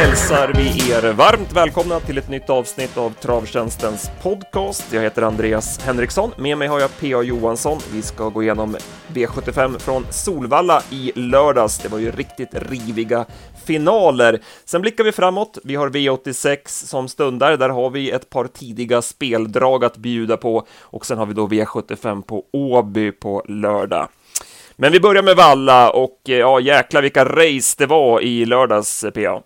hälsar vi er varmt välkomna till ett nytt avsnitt av Travtjänstens podcast. Jag heter Andreas Henriksson. Med mig har jag P.A. Johansson. Vi ska gå igenom V75 från Solvalla i lördags. Det var ju riktigt riviga finaler. Sen blickar vi framåt. Vi har V86 som stundar. Där har vi ett par tidiga speldrag att bjuda på och sen har vi då V75 på Åby på lördag. Men vi börjar med Valla och eh, ja, jäklar vilka race det var i lördags, PA.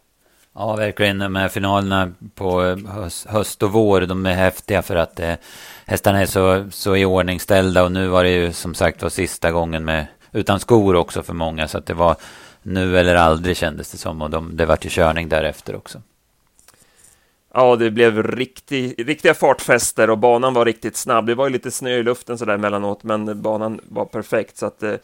Ja, verkligen. De här finalerna på eh, höst, och vår, de är häftiga för att eh, hästarna är så, så iordningställda och nu var det ju som sagt var sista gången med utan skor också för många så att det var nu eller aldrig kändes det som och de, det vart ju körning därefter också. Ja, det blev riktig, riktiga fartfester och banan var riktigt snabb. Det var ju lite snö i luften sådär emellanåt, men banan var perfekt så att eh,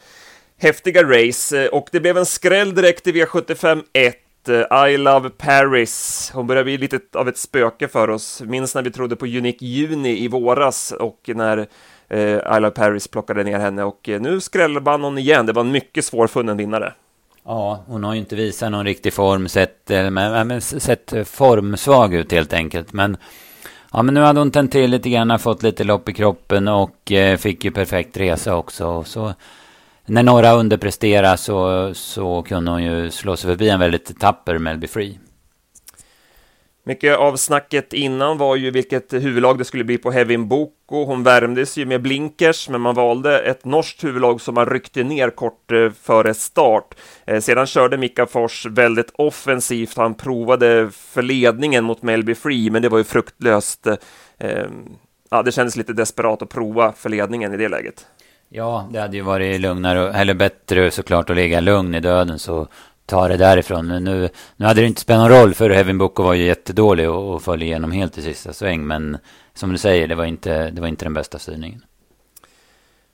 häftiga race och det blev en skräll direkt i V75 1 Eh, I Love Paris. Hon börjar bli lite av ett spöke för oss. Minns när vi trodde på Unique Juni i våras och när eh, I Love Paris plockade ner henne och eh, nu skrällbann hon igen. Det var en mycket svårfunnen vinnare. Ja, hon har ju inte visat någon riktig form, sett, men, sett formsvag ut helt enkelt. Men, ja, men nu hade hon tänt till lite grann, fått lite lopp i kroppen och eh, fick ju perfekt resa också. Så när några underpresterade så, så kunde hon ju slå sig förbi en väldigt tapper Melby Free. Mycket av snacket innan var ju vilket huvudlag det skulle bli på Hevin Boko. Hon värmdes ju med blinkers, men man valde ett norskt huvudlag som man ryckte ner kort eh, före start. Eh, sedan körde Mika Fors väldigt offensivt. Han provade för ledningen mot Melby Free, men det var ju fruktlöst. Eh, ja, det kändes lite desperat att prova för ledningen i det läget. Ja, det hade ju varit lugnare, eller bättre såklart att ligga lugn i döden så ta det därifrån. Men nu, nu hade det inte spelat någon roll för Heaven Boko var ju jättedålig och, och föll igenom helt i sista sväng. Men som du säger, det var inte, det var inte den bästa styrningen.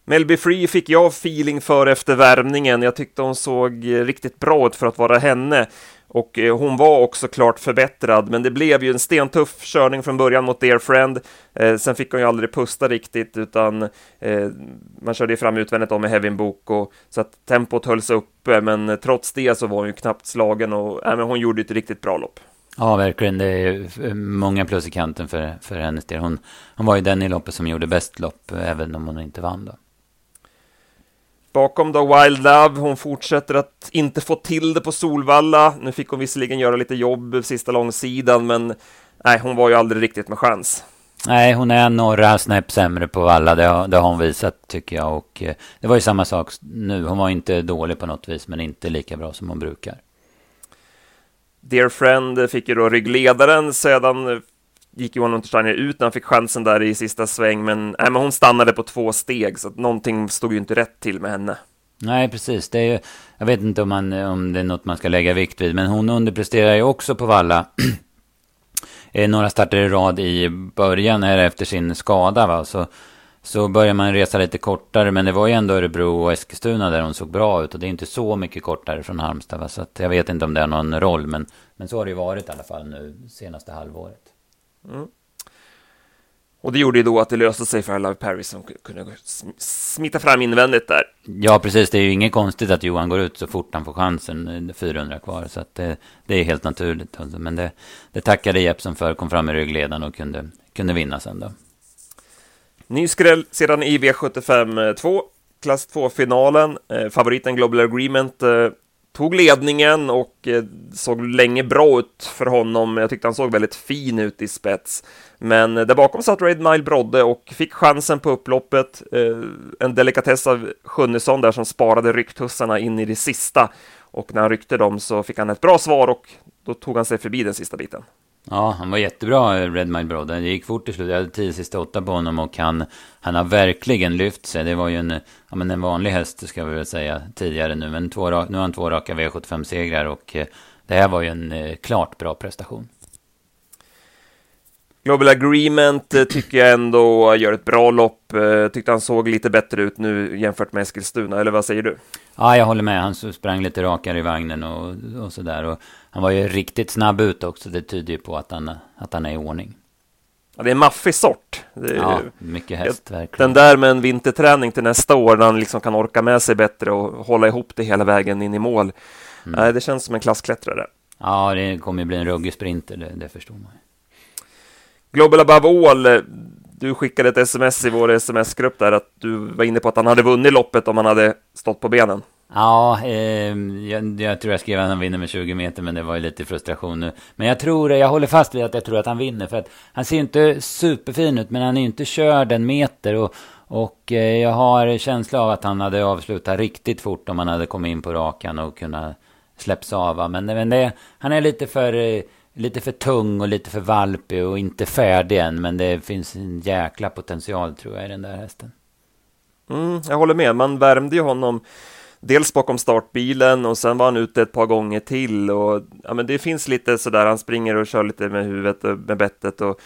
Melby Free fick jag feeling för efter värmningen. Jag tyckte hon såg riktigt bra ut för att vara henne. Och eh, hon var också klart förbättrad, men det blev ju en stentuff körning från början mot Dear Friend. Eh, sen fick hon ju aldrig pusta riktigt, utan eh, man körde ju fram utvändigt om med Heavin Boko, så att tempot hölls uppe, men eh, trots det så var hon ju knappt slagen och äh, men hon gjorde ett riktigt bra lopp. Ja, verkligen. Det är eh, många plus i kanten för, för hennes del. Hon, hon var ju den i loppet som gjorde bäst lopp, även om hon inte vann då. Bakom då Wild Love, hon fortsätter att inte få till det på Solvalla. Nu fick hon visserligen göra lite jobb sista långsidan, men nej, hon var ju aldrig riktigt med chans. Nej, hon är några snäpp sämre på Valla, det har, det har hon visat tycker jag. Och eh, det var ju samma sak nu, hon var inte dålig på något vis, men inte lika bra som hon brukar. Dear Friend fick ju då ryggledaren, sedan gick Johan Untersteiner ut när han fick chansen där i sista sväng, men, nej, men hon stannade på två steg, så att någonting stod ju inte rätt till med henne. Nej, precis. Det är ju, jag vet inte om, man, om det är något man ska lägga vikt vid, men hon underpresterar ju också på Valla. Eh, några starter i rad i början här efter sin skada, va? Så, så börjar man resa lite kortare, men det var ju ändå Örebro och Eskilstuna där hon såg bra ut. Och det är inte så mycket kortare från Halmstad, va? så att jag vet inte om det har någon roll, men, men så har det ju varit i alla fall nu senaste halvåret. Mm. Och det gjorde ju då att det löste sig för Love Paris som kunde smita fram invändigt där. Ja, precis. Det är ju inget konstigt att Johan går ut så fort han får chansen, 400 kvar. Så att det, det är helt naturligt. Alltså. Men det, det tackade Jeppson för, kom fram i ryggledaren och kunde, kunde vinna sen då. Ny skräll sedan i V75 2, klass 2-finalen. Eh, favoriten Global Agreement eh, tog ledningen och eh, såg länge bra ut för honom. Jag tyckte han såg väldigt fin ut i spets. Men eh, där bakom satt Raid Mile Brodde och fick chansen på upploppet. Eh, en delikatess av Sjunnesson där som sparade rycktussarna in i det sista. Och när han ryckte dem så fick han ett bra svar och då tog han sig förbi den sista biten. Ja, han var jättebra, Red Mile Broad. Det gick fort i slut. Jag hade tio sista åtta på honom och han, han har verkligen lyft sig. Det var ju en, ja, men en vanlig häst, ska vi väl säga, tidigare nu. Men två, nu har han två raka V75-segrar och eh, det här var ju en eh, klart bra prestation. Global Agreement eh, tycker jag ändå gör ett bra lopp. Tyckte han såg lite bättre ut nu jämfört med Eskilstuna, eller vad säger du? Ja, jag håller med. Han sprang lite rakare i vagnen och, och sådär. Han var ju riktigt snabb ut också. Det tyder ju på att han, att han är i ordning. Ja, det är en maffig sort. Är, ja, mycket häst verkligen. Den där med en vinterträning till nästa år, när han liksom kan orka med sig bättre och hålla ihop det hela vägen in i mål. Mm. Det känns som en klassklättrare. Ja, det kommer ju bli en ruggig sprinter, det, det förstår man. Global Above All, eh, du skickade ett sms i vår sms-grupp där att du var inne på att han hade vunnit loppet om han hade stått på benen. Ja, eh, jag, jag, tror jag skrev att han vinner med 20 meter, men det var ju lite frustration nu. Men jag tror, jag håller fast vid att jag tror att han vinner, för att han ser inte superfin ut, men han är ju inte körd en meter. Och, och eh, jag har känsla av att han hade avslutat riktigt fort om han hade kommit in på rakan och kunnat släpps av. Men, men det, han är lite för, eh, lite för tung och lite för valpig och inte färdig än. Men det finns en jäkla potential tror jag i den där hästen. Mm, jag håller med, man värmde ju honom dels bakom startbilen och sen var han ute ett par gånger till och ja, men det finns lite sådär, han springer och kör lite med huvudet och med bettet och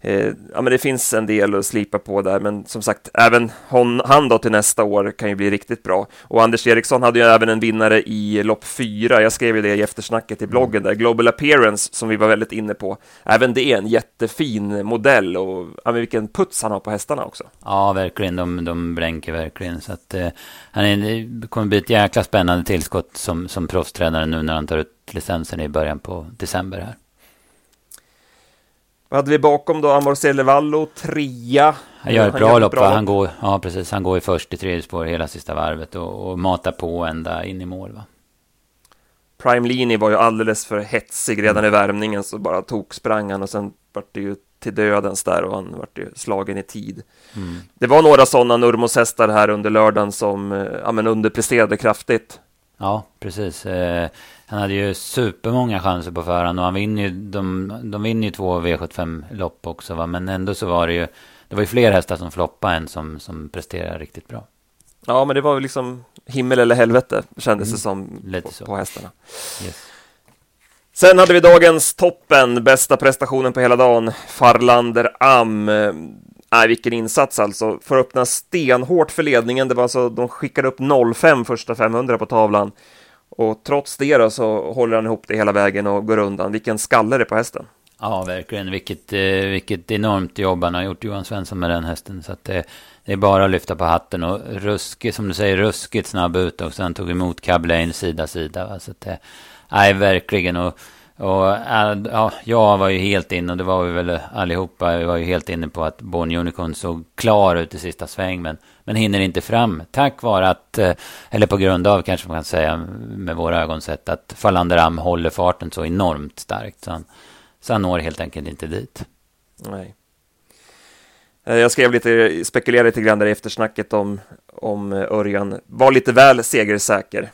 Eh, ja, men det finns en del att slipa på där, men som sagt, även hon, han då till nästa år kan ju bli riktigt bra. Och Anders Eriksson hade ju även en vinnare i lopp fyra. Jag skrev ju det i eftersnacket i mm. bloggen där, Global Appearance, som vi var väldigt inne på. Även det är en jättefin modell och ja, men vilken puts han har på hästarna också. Ja, verkligen. De, de blänker verkligen. Så att, eh, han är, det kommer bli ett jäkla spännande tillskott som, som proffstränare nu när han tar ut licensen i början på december här. Vad hade vi bakom då? Amor Vallo, trea. Han gör ett han bra lopp. Bra han går, ja, precis. Han går i först i tredje spår hela sista varvet och, och matar på ända in i mål. Va? Prime Lini var ju alldeles för hetsig redan i värmningen så bara tog sprang han och sen vart det ju till dödens där och han vart ju slagen i tid. Mm. Det var några sådana Nurmos hästar här under lördagen som eh, ja, men underpresterade kraftigt. Ja, precis. Eh, han hade ju supermånga chanser på förhand och han vinner ju, de, de vinner ju två V75-lopp också va? men ändå så var det ju, det var ju fler hästar som floppade än som, som presterade riktigt bra. Ja, men det var väl liksom himmel eller helvete kändes mm. det som på, på, hästarna. Yes. Sen hade vi dagens toppen, bästa prestationen på hela dagen, Farlander Am. Nej, vilken insats alltså. Får öppna stenhårt för ledningen. Det var alltså, de skickade upp 05 första 500 på tavlan. Och trots det då så håller han ihop det hela vägen och går undan. Vilken skalle det på hästen. Ja, verkligen. Vilket, eh, vilket enormt jobb han har gjort, Johan Svensson, med den hästen. Så att det, det är bara att lyfta på hatten och ruskigt, som du säger, ruskigt snabb ut och sen tog emot Cablain sida sida. Va? Så att det, nej, verkligen. Och, och eh, ja, jag var ju helt inne, och det var vi väl allihopa, vi var ju helt inne på att Born Unicorn såg klar ut i sista sväng, men, men hinner inte fram. Tack vare att, eh, eller på grund av kanske man kan säga med våra ögon sett, att Falanderam håller farten så enormt starkt. Så han, så han når helt enkelt inte dit. Nej. Eh, jag skrev lite, spekulerade lite grann där i eftersnacket om, om Örjan var lite väl segersäker.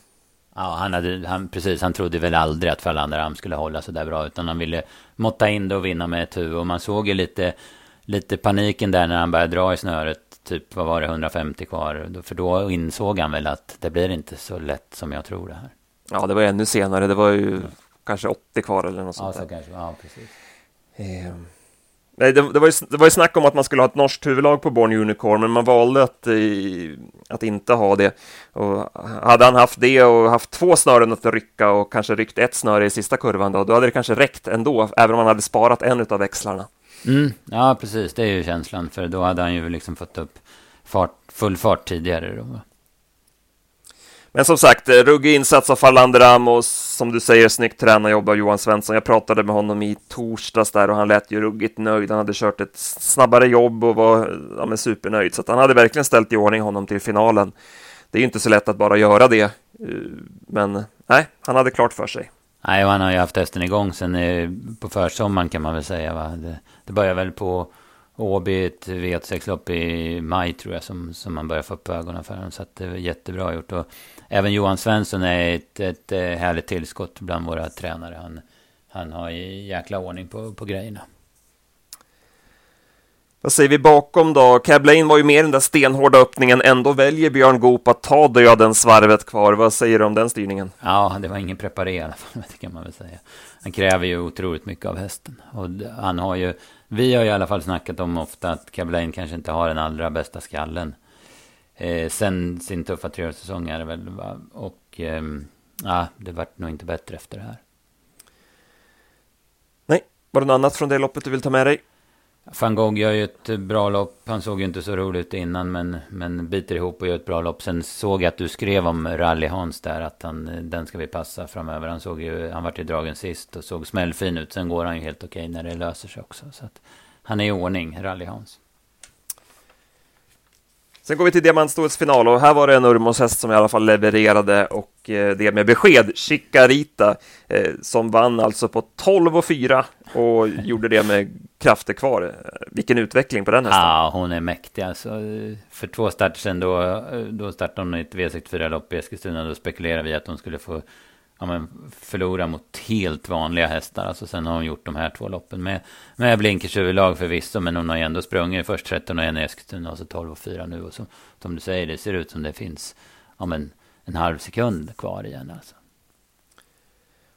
Ja, han, hade, han, precis, han trodde väl aldrig att Falandaram skulle hålla så där bra, utan han ville måtta in det och vinna med ett huvud. Och man såg ju lite, lite paniken där när han började dra i snöret, typ vad var det, 150 kvar. För då insåg han väl att det blir inte så lätt som jag tror det här. Ja, det var ännu senare, det var ju mm. kanske 80 kvar eller något sånt ja, så där. Kanske, ja, precis. Eh. Nej, det, det, var ju, det var ju snack om att man skulle ha ett norskt huvudlag på Born Unicorn, men man valde att, i, att inte ha det. Och hade han haft det och haft två snören att rycka och kanske ryckt ett snöre i sista kurvan, då, då hade det kanske räckt ändå, även om han hade sparat en av växlarna. Mm, ja, precis, det är ju känslan, för då hade han ju liksom fått upp fart, full fart tidigare. Då. Men som sagt, eh, ruggig insats av Farlander Ramos, som du säger, snyggt tränarjobb av Johan Svensson. Jag pratade med honom i torsdags där och han lät ju ruggigt nöjd. Han hade kört ett snabbare jobb och var ja, men supernöjd, så att han hade verkligen ställt i ordning honom till finalen. Det är ju inte så lätt att bara göra det, eh, men nej, han hade klart för sig. Nej, och han har ju haft hästen igång sen eh, på försommaren kan man väl säga. Va? Det, det börjar väl på Åby, ett V86-lopp i maj tror jag, som, som man börjar få upp ögonen för honom. Så att det var jättebra gjort. Och även Johan Svensson är ett, ett, eh, härligt tillskott bland våra tränare. Han, han har jäkla ordning på, på grejerna. Vad säger vi bakom då? Cab Lane var ju med i den där stenhårda öppningen. Ändå väljer Björn Goop att ta döden svarvet kvar. Vad säger du om den styrningen? Ja, det var ingen preparé i alla fall, det kan man väl säga. Han kräver ju otroligt mycket av hästen. Och han har ju, vi har ju i alla fall snackat om ofta att Cab kanske inte har den allra bästa skallen. Eh, sen sin tuffa treårssäsong är det väl. Va? Och eh, ja, det vart nog inte bättre efter det här. Nej, var det något annat från det loppet du vill ta med dig? Van Gogh gör ju ett bra lopp. Han såg ju inte så rolig ut innan men, men biter ihop och gör ett bra lopp. Sen såg jag att du skrev om Rally Hans där att han, den ska vi passa framöver. Han såg ju, han vart ju dragen sist och såg smällfin ut. Sen går han ju helt okej när det löser sig också. Så att han är i ordning, Rally Hans. Sen går vi till diamantstoets final och här var det en Urmos häst som i alla fall levererade och eh, det med besked, Chicarita, eh, som vann alltså på 12 och 4 och gjorde det med krafter kvar. Vilken utveckling på den hästen. Ja, hon är mäktig alltså. För två starter sedan då, då startade hon i ett V64-lopp i Eskilstuna. Då spekulerade vi att hon skulle få ja, men förlora mot helt vanliga hästar. Alltså sen har hon gjort de här två loppen med, med blinkers överlag förvisso. Men hon har ju ändå sprungit först 13 och 1 i Eskilstuna och så 12 och 4 nu. Och så, som du säger, det ser ut som det finns ja, men en halv sekund kvar igen. Alltså.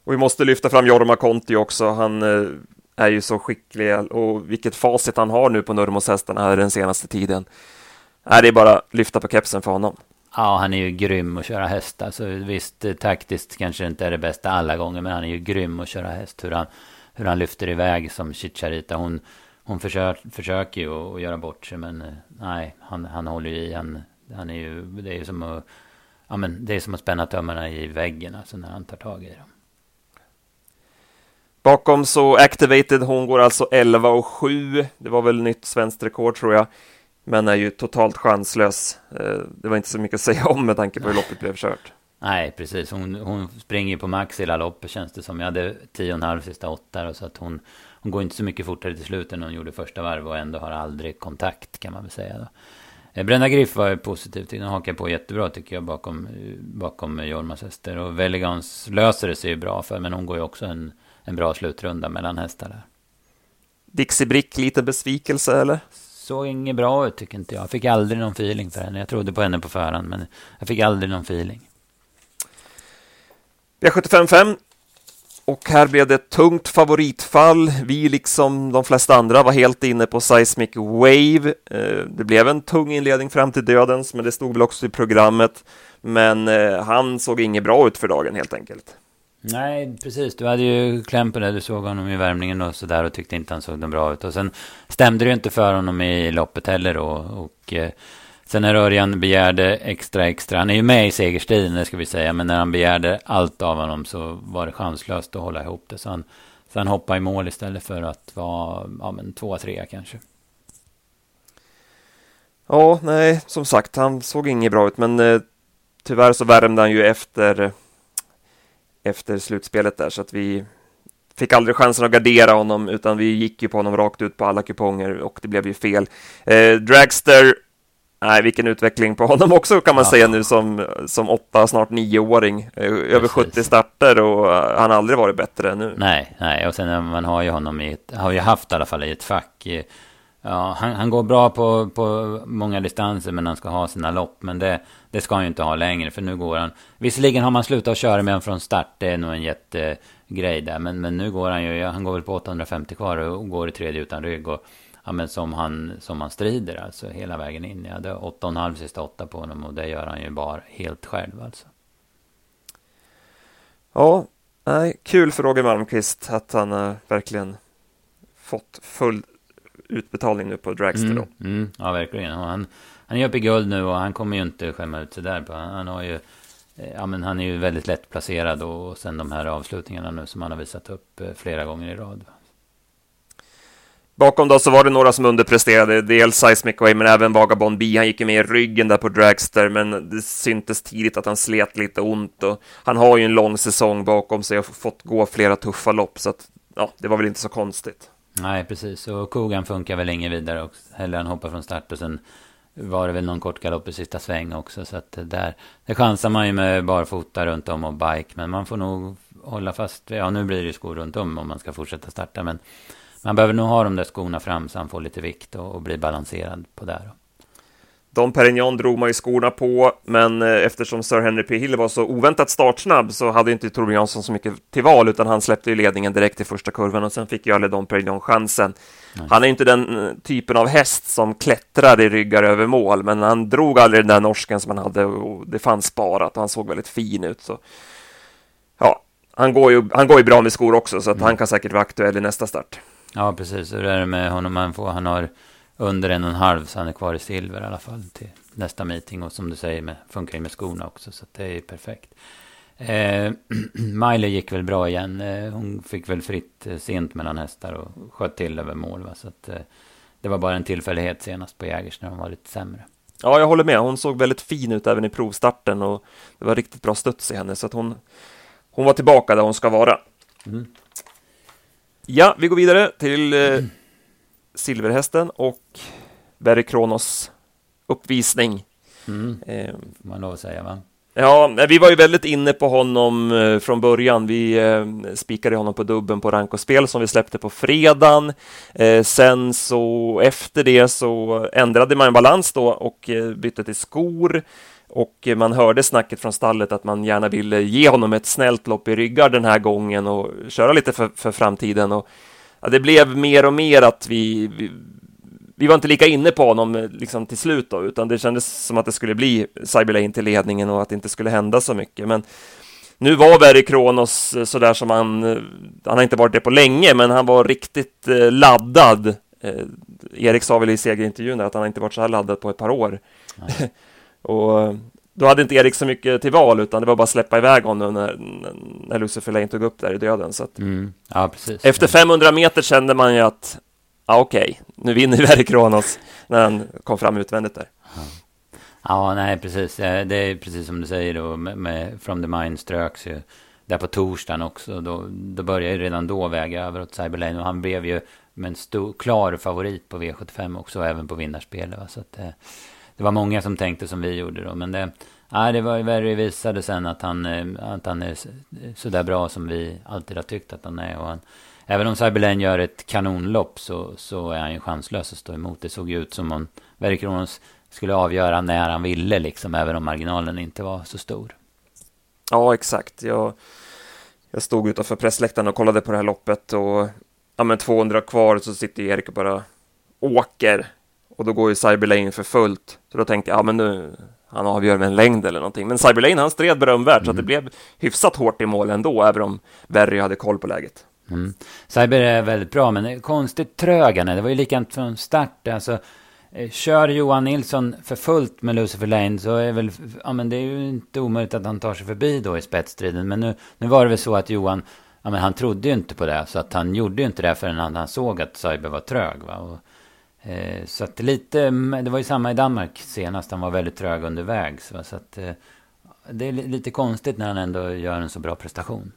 Och vi måste lyfta fram Jorma Konti också. Han eh, är ju så skicklig och vilket facit han har nu på Nurmos-hästarna här den senaste tiden. Nej, det är bara lyfta på kepsen för honom. Ja, han är ju grym att köra häst. Alltså, visst, taktiskt kanske det inte är det bästa alla gånger, men han är ju grym att köra häst. Hur han, hur han lyfter iväg som Chicharita. Hon, hon försöker, försöker ju att göra bort sig, men eh, nej, han, han håller ju i. Han, han är ju, det är ju som att, ja, men det är som att spänna tömmarna i väggen, alltså när han tar tag i dem. Bakom så Activated, hon går alltså 11 och 7. Det var väl nytt svenskt rekord tror jag men är ju totalt chanslös. Eh, det var inte så mycket att säga om med tanke på hur loppet blev kört. Nej, precis. Hon, hon springer på max hela loppet känns det som. Jag hade tio och en halv sista åtta. Så att hon, hon går inte så mycket fortare till slut än hon gjorde första varv och ändå har aldrig kontakt kan man väl säga. Då. Eh, Brenda Griff var positiv till. Den hakar på jättebra tycker jag bakom, bakom Jormas hästar. Och Veligans löser det sig ju bra för. Men hon går ju också en, en bra slutrunda mellan hästar där. Dixie Brick, lite besvikelse eller? Såg inget bra ut tycker inte jag. Jag fick aldrig någon feeling för henne. Jag trodde på henne på förhand, men jag fick aldrig någon feeling. V755 och här blev det ett tungt favoritfall. Vi, liksom de flesta andra, var helt inne på Seismic Wave. Eh, det blev en tung inledning fram till dödens, men det stod väl också i programmet. Men eh, han såg inget bra ut för dagen helt enkelt. Nej, precis. Du hade ju kläm på det. Du såg honom i värmningen och sådär och tyckte inte han såg den bra ut. Och sen stämde det ju inte för honom i loppet heller då. Och eh, sen när Örjan begärde extra extra, han är ju med i segerstriden det ska vi säga, men när han begärde allt av honom så var det chanslöst att hålla ihop det. Så han, så han hoppade i mål istället för att vara ja, men tvåa, trea kanske. Ja, nej, som sagt, han såg inget bra ut, men eh, tyvärr så värmde han ju efter efter slutspelet där så att vi fick aldrig chansen att gardera honom utan vi gick ju på honom rakt ut på alla kuponger och det blev ju fel. Eh, Dragster, nej vilken utveckling på honom också kan man ja. säga nu som, som åtta, snart nioåring. Eh, över 70 starter och han har aldrig varit bättre än nu. Nej, nej och sen man har ju honom i ett, har ju haft i alla fall i ett fack. Ja, han, han går bra på, på många distanser men han ska ha sina lopp. Men det, det ska han ju inte ha längre för nu går han. Visserligen har man slutat köra med honom från start. Det är nog en jättegrej där. Men, men nu går han ju, han går väl på 850 kvar och går i tredje utan rygg. Och, ja, men som, han, som han strider alltså hela vägen in. Jag hade 8,5 sista åtta på honom och det gör han ju bara helt själv alltså. Ja, nej, kul för Roger Malmqvist att han äh, verkligen fått full utbetalning nu på Dragster mm, mm, ja, verkligen. Och han, han är uppe i guld nu och han kommer ju inte skämma ut sig där. Han, han har ju, eh, ja, men han är ju väldigt lätt placerad och sen de här avslutningarna nu som han har visat upp eh, flera gånger i rad. Bakom då så var det några som underpresterade, dels Seismic Way men även Vagabond B. Han gick ju med i ryggen där på Dragster, men det syntes tidigt att han slet lite ont och han har ju en lång säsong bakom sig och fått gå flera tuffa lopp, så att ja, det var väl inte så konstigt. Nej, precis. Och Kogan funkar väl inget vidare också. Heller han hoppar från start och sen var det väl någon kort galopp i sista sväng också. Så att där, där chansar man ju med barfota runt om och bike. Men man får nog hålla fast. Ja, nu blir det ju skor runt om om man ska fortsätta starta. Men man behöver nog ha de där skorna fram så han får lite vikt och, och blir balanserad på där. Dom Perignon drog man ju skorna på, men eh, eftersom Sir Henry P. Hill var så oväntat startsnabb så hade inte Torbjörn Jansson så mycket till val, utan han släppte ju ledningen direkt i första kurvan och sen fick ju aldrig Dom Perignon chansen. Nej. Han är inte den eh, typen av häst som klättrar i ryggar över mål, men han drog aldrig den där norsken som han hade och det fanns sparat och han såg väldigt fin ut. Så. Ja, han går ju, han går ju bra med skor också, så att mm. han kan säkert vara aktuell i nästa start. Ja, precis. Hur är det med honom? Han, får, han har under en och en halv, så han är kvar i silver i alla fall till nästa meeting. Och som du säger, med, funkar ju med skorna också, så det är perfekt. Eh, Miley gick väl bra igen. Eh, hon fick väl fritt eh, sent mellan hästar och sköt till över mål. Va? Så att, eh, det var bara en tillfällighet senast på Jägers när hon var lite sämre. Ja, jag håller med. Hon såg väldigt fin ut även i provstarten och det var riktigt bra studs i henne, så att hon, hon var tillbaka där hon ska vara. Mm. Ja, vi går vidare till eh, Silverhästen och Berry Kronos uppvisning. Mm. Eh, man lov att säga, va? Ja, vi var ju väldigt inne på honom eh, från början. Vi eh, spikade honom på dubben på Rankospel som vi släppte på fredagen. Eh, sen så efter det så ändrade man balans då och eh, bytte till skor. Och man hörde snacket från stallet att man gärna ville ge honom ett snällt lopp i ryggar den här gången och köra lite för, för framtiden. Och, ja, det blev mer och mer att vi, vi vi var inte lika inne på honom eh, liksom till slut då, utan det kändes som att det skulle bli Cyberlane till ledningen och att det inte skulle hända så mycket. Men nu var Verry Kronos eh, sådär som han, eh, han har inte varit det på länge, men han var riktigt laddad. Erik sa väl i segerintervjun att han inte varit så här laddad på ett par år. och då hade inte Erik så mycket till val, utan det var bara att släppa iväg honom när, när Lucifer Lane tog upp där i döden. Så att, mm. ja, precis. Efter 500 meter kände man ju att ja, okej, okay. nu vinner Verre Kronos när han kom fram utvändigt där. Ja. nej, precis. Det är precis som du säger då, med, med From the Mind ströks ju där på torsdagen också. Då, då började ju redan då väga över åt Cyberlane och han blev ju med en stor, klar favorit på V75 också, även på vinnarspelet. Så att, det, var många som tänkte som vi gjorde då, men det, nej, det var ju visade sen att han, eh, att han är eh, sådär bra som vi alltid har tyckt att han är. Och han, Även om Cyberlane gör ett kanonlopp så, så är han ju chanslös att stå emot. Det såg ju ut som om Verkronos skulle avgöra när han ville, liksom, även om marginalen inte var så stor. Ja, exakt. Jag, jag stod utanför pressläktaren och kollade på det här loppet och ja, men 200 kvar så sitter Erik och bara åker och då går ju Cyberlane för fullt. Så då tänkte jag, ja men nu, han avgör med en längd eller någonting. Men Cyberlane han stred berömvärt mm. så att det blev hyfsat hårt i mål ändå, även om Verry hade koll på läget. Mm. Cyber är väldigt bra, men konstigt trög han är. Det var ju likadant från start. Alltså, eh, kör Johan Nilsson för fullt med Lucifer Lane så är väl, ja men det är ju inte omöjligt att han tar sig förbi då i spetsstriden. Men nu, nu var det väl så att Johan, ja men han trodde ju inte på det. Så att han gjorde ju inte det förrän han, han såg att Cyber var trög. Va? Och, eh, så att lite, det var ju samma i Danmark senast. Han var väldigt trög undervägs. Va? Så att eh, det är lite konstigt när han ändå gör en så bra prestation.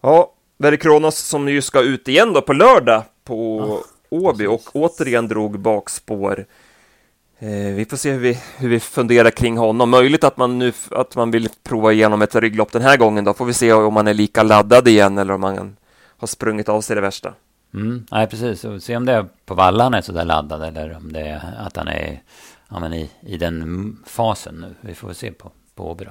Ja, Verre Kronos som ju ska ut igen då på lördag på oh, Åby och återigen drog bakspår. Eh, vi får se hur vi, hur vi funderar kring honom. Möjligt att man nu att man vill prova igenom ett rygglopp den här gången. Då får vi se om man är lika laddad igen eller om man har sprungit av sig det värsta. Mm, nej, precis. Och se om det är på vallan är så där laddad eller om det är att han är ja, men i, i den fasen nu. Vi får se på, på Åby då.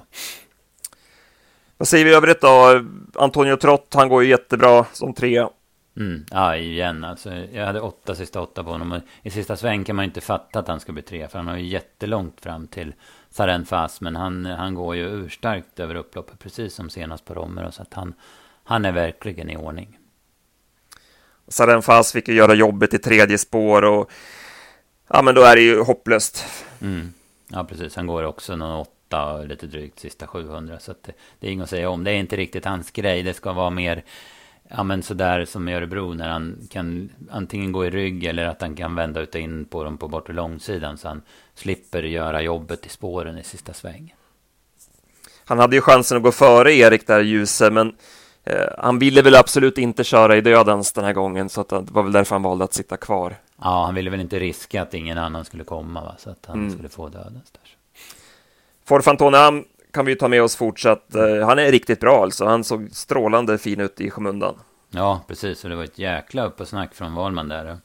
Vad säger vi i övrigt då? Antonio Trott, han går ju jättebra som tre. Mm, ja, igen alltså. Jag hade åtta sista åtta på honom. I sista sväng kan man inte fatta att han ska bli tre. För han har ju jättelångt fram till Saren Fas. Men han, han går ju urstarkt över upploppet. Precis som senast på Romer. Så att han, han är verkligen i ordning. Saren Fas fick ju göra jobbet i tredje spår. Och ja, men då är det ju hopplöst. Mm. Ja, precis. Han går också någon åtta lite drygt sista 700. Så det, det, är inget att säga om. Det är inte riktigt hans grej. Det ska vara mer ja, men sådär som i Örebro när han kan antingen gå i rygg eller att han kan vända ut och in på dem på bortre långsidan så han slipper göra jobbet i spåren i sista sväng. Han hade ju chansen att gå före Erik där Ljuse, men eh, han ville väl absolut inte köra i dödens den här gången, så att det var väl därför han valde att sitta kvar. Ja, han ville väl inte riska att ingen annan skulle komma, va? så att han mm. skulle få dödens där. Ford kan vi ta med oss fortsatt. Eh, han är riktigt bra alltså. Han såg strålande fin ut i skymundan. Ja, precis. Och det var ett jäkla upp och snack från Wahlman där.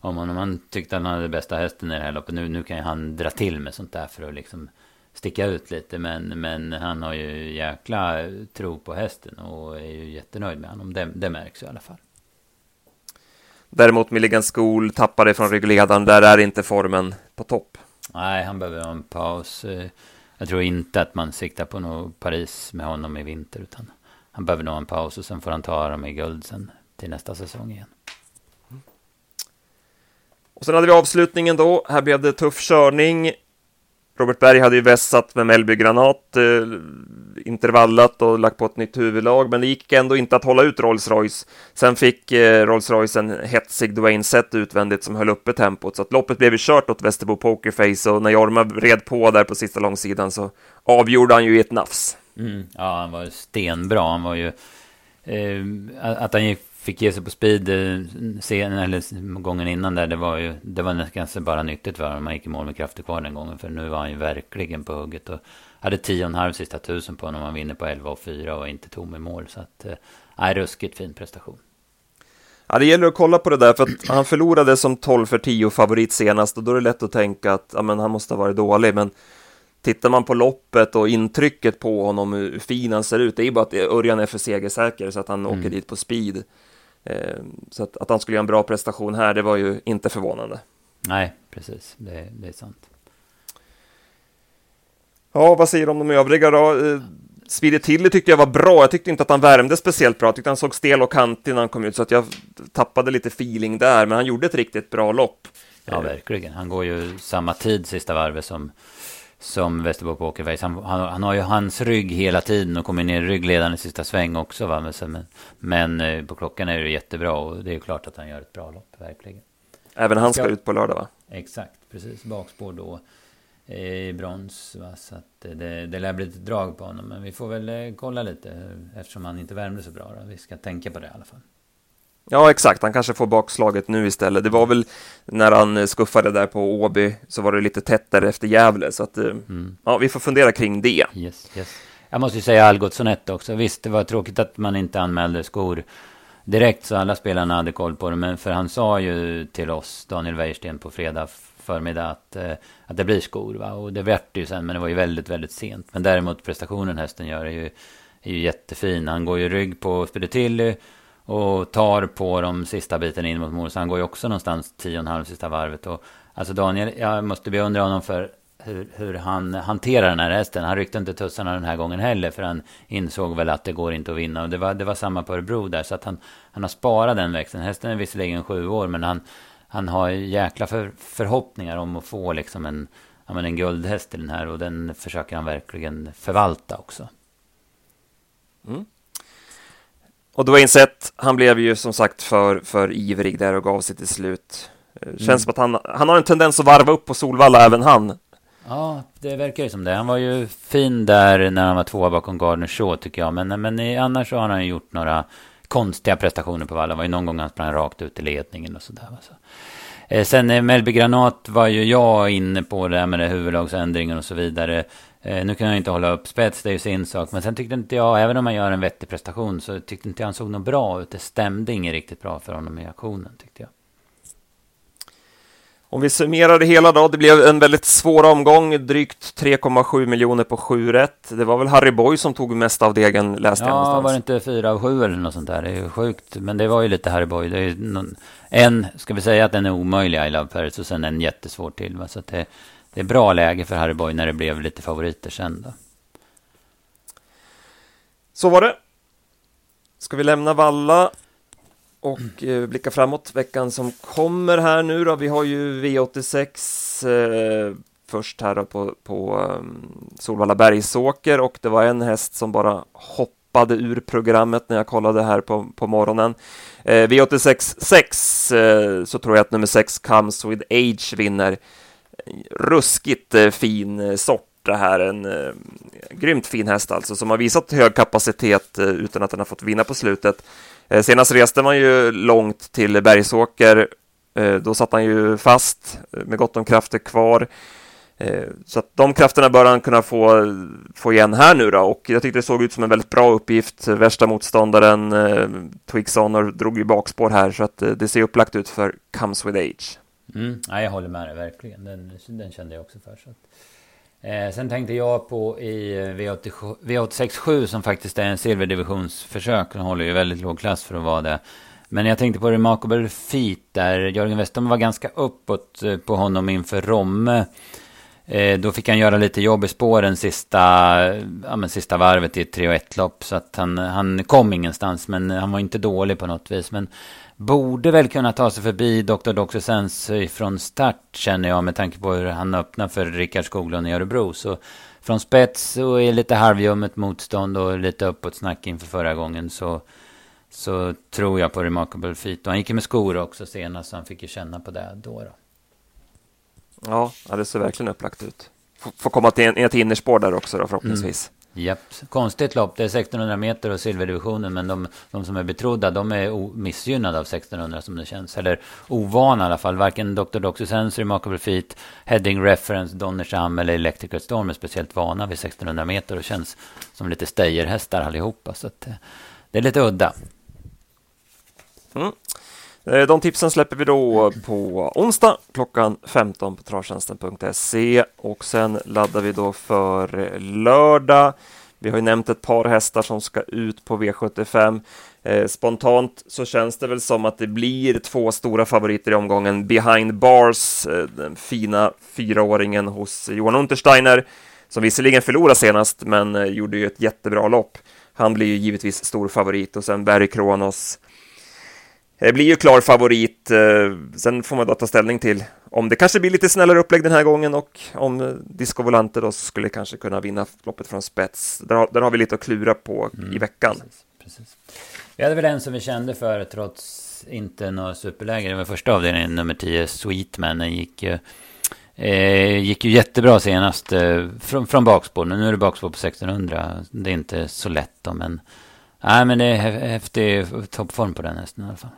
Om honom. Han tyckte att han hade bästa hästen i det här loppet. Nu, nu kan ju han dra till med sånt där för att liksom sticka ut lite. Men, men han har ju jäkla tro på hästen och är ju jättenöjd med honom. Det, det märks i alla fall. Däremot Milligan School tappade från ryggledaren. Där är inte formen på topp. Nej, han behöver ha en paus. Jag tror inte att man siktar på något Paris med honom i vinter. Utan han behöver nog en paus och sen får han ta dem i guld sen till nästa säsong igen. Och sen hade vi avslutningen då. Här blev det tuff körning. Robert Berg hade ju vässat med Mellby Granat, eh, intervallat och lagt på ett nytt huvudlag, men det gick ändå inte att hålla ut Rolls-Royce. Sen fick eh, Rolls-Royce en hetsig Dwayne Sett utvändigt som höll uppe tempot, så att loppet blev ju kört åt Västerbo Pokerface och när Jorma red på där på sista långsidan så avgjorde han ju i ett nafs. Mm, ja, han var stenbra. Han var ju... Eh, att han fick ge sig på speed eh, scenen, eller gången innan där, det var ju det var ganska bara nyttigt för honom. Han gick i mål med krafter kvar den gången, för nu var han ju verkligen på hugget. Och hade 10,5 sista tusen på honom, Han vinner på 11 och 4 och inte tom i mål. Så att, eh, nej, ruskigt fin prestation. Ja, det gäller att kolla på det där, för att han förlorade som 12 för 10 favorit senast och då är det lätt att tänka att ja, men han måste ha varit dålig, men tittar man på loppet och intrycket på honom, hur fin han ser ut, det är ju bara att Örjan är för segersäker så att han mm. åker dit på speed. Eh, så att, att han skulle göra en bra prestation här, det var ju inte förvånande. Nej, precis. Det, det är sant. Ja, vad säger du om de övriga då? Eh, Speedy Tilly tyckte jag var bra. Jag tyckte inte att han värmde speciellt bra. Jag tyckte han såg stel och kantig när han kom ut, så att jag tappade lite feeling där. Men han gjorde ett riktigt bra lopp. Ja, verkligen. Han går ju samma tid sista varvet som som Västerbo Pokerface. Han, han, han, har ju hans rygg hela tiden och kommer ner i ryggledaren i sista sväng också. Va? Men, men eh, på klockan är det jättebra och det är ju klart att han gör ett bra lopp, verkligen. Även han ska, ska ut på lördag va? Exakt, precis. Bakspår då i brons. Va? Så att det, det lär bli ett drag på honom. Men vi får väl eh, kolla lite eftersom han inte värmde så bra. Då. Vi ska tänka på det i alla fall. Ja, exakt. Han kanske får bakslaget nu istället. Det var väl när han eh, skuffade där på Åby så var det lite tätt där efter Gävle, så att eh, mm. ja, vi får fundera kring det. Yes, yes. Jag måste ju säga Algotsson 1 också. Visst, det var tråkigt att man inte anmälde skor direkt så alla spelarna hade koll på det, men för han sa ju till oss, Daniel Wäjersten, på fredag förmiddag att, eh, att det blir skor. Va? Och det vart det ju sen, men det var ju väldigt, väldigt sent. Men däremot prestationen hästen gör är ju, är ju jättefin. Han går ju rygg på Spidetilly och tar på de sista biten in mot mål. Så han går ju också någonstans tio och en halv sista varvet. Och, alltså Daniel, jag måste beundra honom för hur, hur, han hanterar den här hästen. Han ryckte inte tussarna den här gången heller. För han insåg väl att det går inte att vinna. Och det var, det var samma på Örebro där. Så att han, han har sparat den växeln. Hästen är visserligen sju år. Men han, han har jäkla för, förhoppningar om att få liksom en, ja, men en guldhäst i den här. Och den försöker han verkligen förvalta också. Mm. Och Dwayne Sett, han blev ju som sagt för, för ivrig där och gav sig till slut. Eh, känns mm. som att han, han har en tendens att varva upp på Solvalla, även han. Ja, det verkar ju som det. Han var ju fin där när han var tvåa bakom Gardner Shaw tycker jag. Men, men annars så har han gjort några konstiga prestationer på Valla. Det var ju någon gång han sprang rakt ut i ledningen och sådär. Så. Eh, sen eh, Melby Granat var ju jag inne på det här med det huvudlagsändringen och så vidare. Eh, nu kan jag inte hålla upp spets, det är ju sin sak. Men sen tyckte inte jag, även om man gör en vettig prestation, så tyckte inte jag han såg något bra ut. Det stämde inget riktigt bra för honom i aktionen, tyckte jag. Om vi summerar det hela då, det blev en väldigt svår omgång, drygt 3,7 miljoner på 7 rätt. Det var väl Harry Boy som tog mest av degen, läste ja, jag någonstans. Ja, var det inte 4 av 7 eller något sånt där? Det är ju sjukt, men det var ju lite Harry Boy. Det är någon, en, ska vi säga att den är omöjlig, I Love Paris, och sen en jättesvår till. Va? Så att det, det är bra läge för Harry Boy när det blev lite favoriter sen då. Så var det. Ska vi lämna Valla och eh, blicka framåt veckan som kommer här nu då. Vi har ju V86 eh, först här på, på um, Solvalla Bergsåker och det var en häst som bara hoppade ur programmet när jag kollade här på, på morgonen. Eh, V86 6 eh, så tror jag att nummer 6 Comes With Age vinner ruskigt eh, fin eh, sort det här. En eh, grymt fin häst alltså, som har visat hög kapacitet eh, utan att den har fått vinna på slutet. Senast reste man ju långt till Bergsåker. Då satt han ju fast med gott om krafter kvar. Så att de krafterna bör han kunna få, få igen här nu då och jag tyckte det såg ut som en väldigt bra uppgift. Värsta motståndaren eh, Twix Honor drog ju bakspår här så att det ser upplagt ut för Comes With Age. Mm, ja, jag håller med dig verkligen. Den, den kände jag också för. Så att, eh, sen tänkte jag på i eh, V86, V867 som faktiskt är en silverdivisionsförsök. Den håller ju väldigt låg klass för att vara det. Men jag tänkte på Remarkable Feet där Jörgen Westholm var ganska uppåt eh, på honom inför Romme. Eh, då fick han göra lite jobb i spåren sista, ja, men sista varvet i ett 3 1 lopp. Så att han, han kom ingenstans, men han var inte dålig på något vis. Men borde väl kunna ta sig förbi Dr. Doxysens från start, känner jag, med tanke på hur han öppnar för Rickard Skoglund i Örebro. Så från spets och är lite halvljummet motstånd och lite uppåt snack inför förra gången så, så tror jag på Remarkable Feet. Och han gick ju med skor också senast, så han fick ju känna på det då. då. Ja, det ser verkligen upplagt ut. Får komma till ett innerspår där också då, förhoppningsvis. Mm. Japp, konstigt lopp. Det är 1600 meter och silverdivisionen, men de, de som är betrodda, de är missgynnade av 1600 som det känns. Eller ovana i alla fall. Varken Dr. Doxysens, Remarkable Feet, Heading Reference, Donnersham eller Electrical Storm är speciellt vana vid 1600 meter och känns som lite stejerhästar allihopa. Så att, eh, det är lite udda. Mm. Eh, de tipsen släpper vi då på onsdag klockan 15 på travtjänsten.se och sen laddar vi då för lördag. Vi har ju nämnt ett par hästar som ska ut på V75. Eh, spontant så känns det väl som att det blir två stora favoriter i omgången. Behind Bars, eh, den fina fyraåringen hos Johan Untersteiner, som visserligen förlorade senast, men gjorde ju ett jättebra lopp. Han blir ju givetvis stor favorit och sen Barry Kronos det blir ju klar favorit. Eh, sen får man då ta ställning till om det kanske blir lite snällare upplägg den här gången och om Disco Volante då skulle kanske kunna vinna loppet från spets. Där har, där har vi lite att klura på mm, i veckan. Precis, precis. Vi hade väl en som vi kände för trots inte några superläge. Det var första avdelningen, nummer 10, Sweetman. Den gick ju, eh, gick ju jättebra senast eh, från, från bakspår. Nu är det bakspår på 1600. Det är inte så lätt då, men... Nej, men det är häftig toppform på den hästen i alla fall.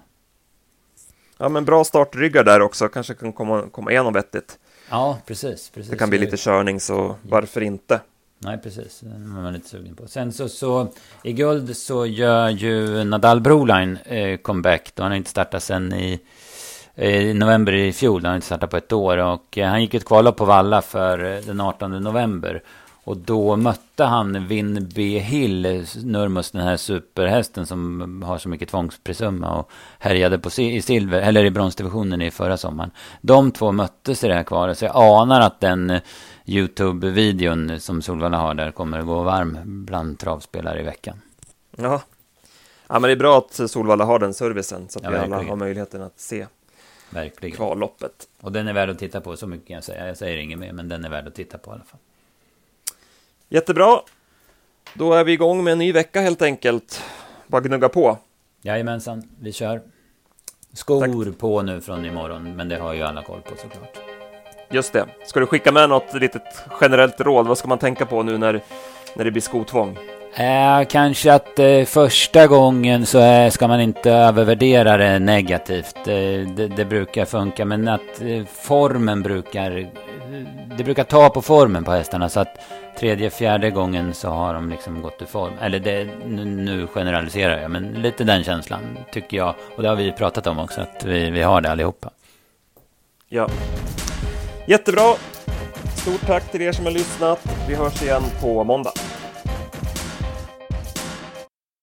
Ja, men bra startryggar där också, kanske kan komma, komma igenom vettigt. Ja, precis, precis. Det kan bli lite körning, så varför inte? Nej, precis. Det är man lite sugen på. Sen så, så i guld så gör ju Nadal Broline eh, comeback. Då han har inte startat sen i, i november i fjol. Han har inte startat på ett år. Och eh, han gick ett kvallopp på Valla för eh, den 18 november. Och då mötte han Vin B. Hill, Nurmos, den här superhästen som har så mycket tvångsprisumma och härjade på i silver, eller i bronsdivisionen i förra sommaren. De två möttes i det här kvalet, så jag anar att den eh, YouTube-videon som Solvalla har där kommer att gå varm bland travspelare i veckan. Ja. ja, men det är bra att Solvalla har den servicen så att ja, vi alla har möjligheten att se verkligen. kvalloppet. Och den är värd att titta på, så mycket kan jag säga. Jag säger inget mer, men den är värd att titta på i alla fall. Jättebra. Då är vi igång med en ny vecka helt enkelt. Bara gnugga på. Jajamensan, vi kör. Skor Tack. på nu från imorgon, men det har ju alla koll på såklart. Just det. Ska du skicka med något litet generellt råd? Vad ska man tänka på nu när, när det blir skotvång? Eh, kanske att eh, första gången så eh, ska man inte övervärdera det negativt. Eh, det, det, brukar funka, men att eh, formen brukar... Det brukar ta på formen på hästarna, så att tredje, fjärde gången så har de liksom gått ur form. Eller det, nu, nu generaliserar jag, men lite den känslan tycker jag. Och det har vi pratat om också, att vi, vi har det allihopa. Ja. Jättebra. Stort tack till er som har lyssnat. Vi hörs igen på måndag.